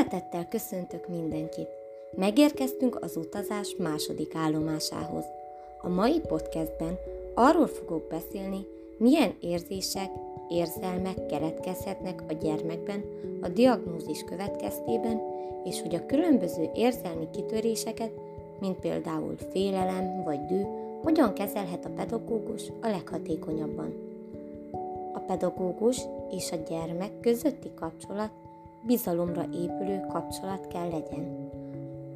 Szeretettel köszöntök mindenkit! Megérkeztünk az utazás második állomásához. A mai podcastben arról fogok beszélni, milyen érzések, érzelmek keletkezhetnek a gyermekben a diagnózis következtében, és hogy a különböző érzelmi kitöréseket, mint például félelem vagy dű, hogyan kezelhet a pedagógus a leghatékonyabban. A pedagógus és a gyermek közötti kapcsolat bizalomra épülő kapcsolat kell legyen.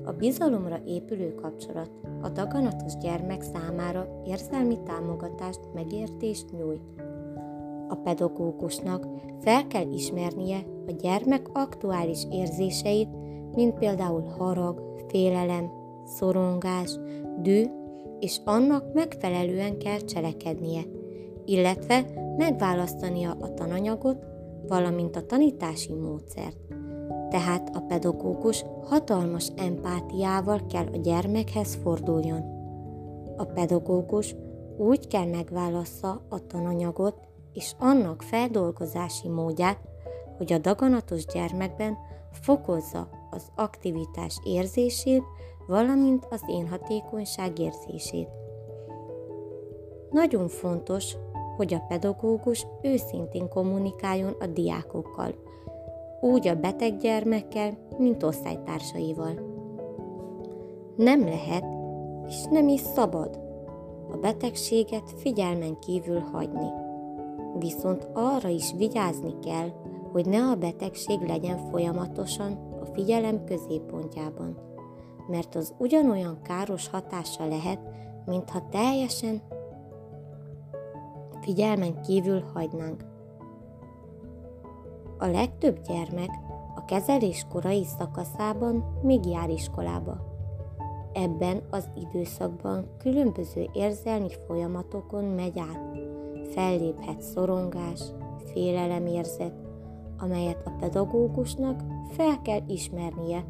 A bizalomra épülő kapcsolat a daganatos gyermek számára érzelmi támogatást, megértést nyújt. A pedagógusnak fel kell ismernie a gyermek aktuális érzéseit, mint például harag, félelem, szorongás, dű, és annak megfelelően kell cselekednie, illetve megválasztania a tananyagot, valamint a tanítási módszert. Tehát a pedagógus hatalmas empátiával kell a gyermekhez forduljon. A pedagógus úgy kell megválassza a tananyagot és annak feldolgozási módját, hogy a daganatos gyermekben fokozza az aktivitás érzését, valamint az én hatékonyság érzését. Nagyon fontos, hogy a pedagógus őszintén kommunikáljon a diákokkal, úgy a beteg gyermekkel, mint osztálytársaival. Nem lehet, és nem is szabad a betegséget figyelmen kívül hagyni. Viszont arra is vigyázni kell, hogy ne a betegség legyen folyamatosan a figyelem középpontjában, mert az ugyanolyan káros hatása lehet, mintha teljesen figyelmen kívül hagynánk. A legtöbb gyermek a kezelés korai szakaszában még jár iskolába. Ebben az időszakban különböző érzelmi folyamatokon megy át. Felléphet szorongás, félelemérzet, amelyet a pedagógusnak fel kell ismernie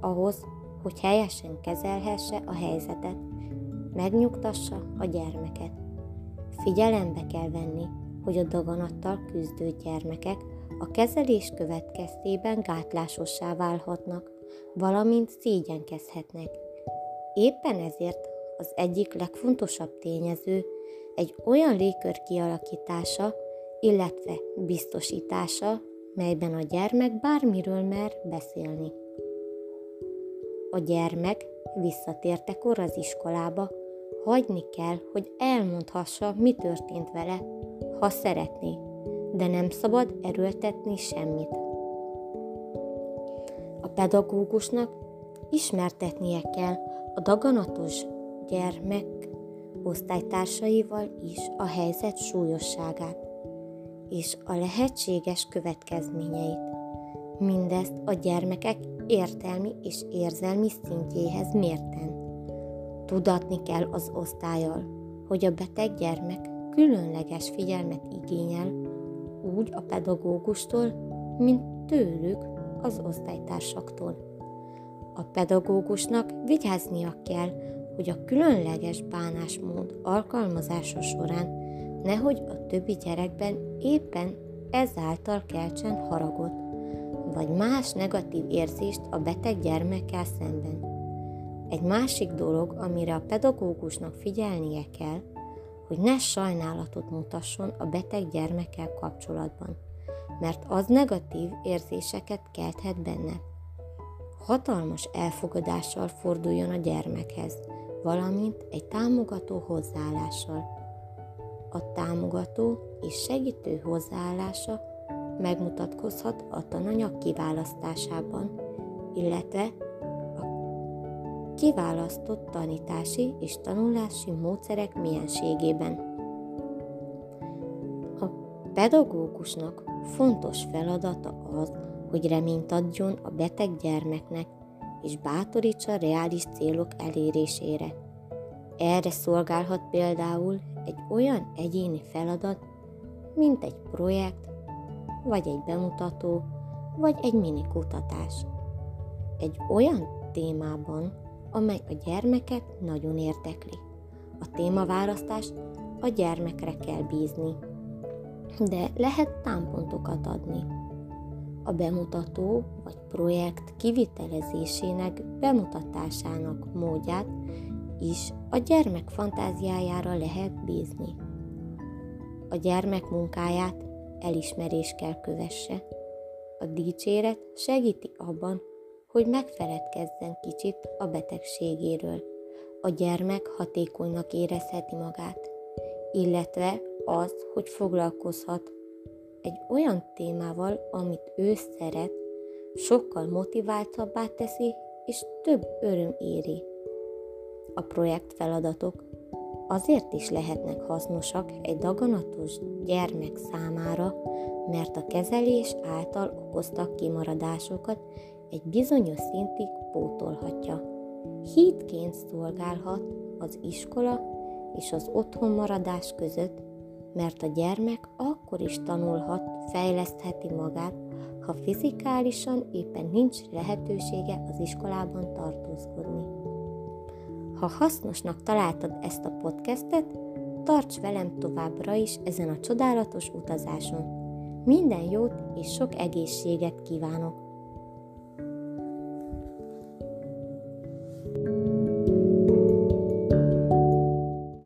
ahhoz, hogy helyesen kezelhesse a helyzetet, megnyugtassa a gyermeket. Figyelembe kell venni, hogy a daganattal küzdő gyermekek a kezelés következtében gátlásossá válhatnak, valamint szégyenkezhetnek. Éppen ezért az egyik legfontosabb tényező egy olyan légkör kialakítása, illetve biztosítása, melyben a gyermek bármiről mer beszélni. A gyermek visszatértekor az iskolába, hagyni kell, hogy elmondhassa, mi történt vele, ha szeretné, de nem szabad erőltetni semmit. A pedagógusnak ismertetnie kell a daganatos gyermek osztálytársaival is a helyzet súlyosságát és a lehetséges következményeit. Mindezt a gyermekek értelmi és érzelmi szintjéhez mérten. Tudatni kell az osztályal, hogy a beteg gyermek különleges figyelmet igényel úgy a pedagógustól, mint tőlük az osztálytársaktól. A pedagógusnak vigyáznia kell, hogy a különleges bánásmód alkalmazása során nehogy a többi gyerekben éppen ezáltal keltsen haragot, vagy más negatív érzést a beteg gyermekkel szemben. Egy másik dolog, amire a pedagógusnak figyelnie kell, hogy ne sajnálatot mutasson a beteg gyermekkel kapcsolatban, mert az negatív érzéseket kelthet benne. Hatalmas elfogadással forduljon a gyermekhez, valamint egy támogató hozzáállással. A támogató és segítő hozzáállása megmutatkozhat a tananyag kiválasztásában, illetve kiválasztott tanítási és tanulási módszerek mienségében. A pedagógusnak fontos feladata az, hogy reményt adjon a beteg gyermeknek, és bátorítsa reális célok elérésére. Erre szolgálhat például egy olyan egyéni feladat, mint egy projekt, vagy egy bemutató, vagy egy mini kutatás. Egy olyan témában, amely a gyermeket nagyon érdekli. A témaválasztást a gyermekre kell bízni, de lehet támpontokat adni. A bemutató vagy projekt kivitelezésének, bemutatásának módját is a gyermek fantáziájára lehet bízni. A gyermek munkáját elismerés kell kövesse. A dicséret segíti abban, hogy megfeledkezzen kicsit a betegségéről. A gyermek hatékonynak érezheti magát, illetve az, hogy foglalkozhat egy olyan témával, amit ő szeret, sokkal motiváltabbá teszi, és több öröm éri. A projektfeladatok azért is lehetnek hasznosak egy daganatos gyermek számára, mert a kezelés által okoztak kimaradásokat egy bizonyos szintig pótolhatja. Hídként szolgálhat az iskola és az otthon maradás között, mert a gyermek akkor is tanulhat, fejlesztheti magát, ha fizikálisan éppen nincs lehetősége az iskolában tartózkodni. Ha hasznosnak találtad ezt a podcastet, tarts velem továbbra is ezen a csodálatos utazáson. Minden jót és sok egészséget kívánok!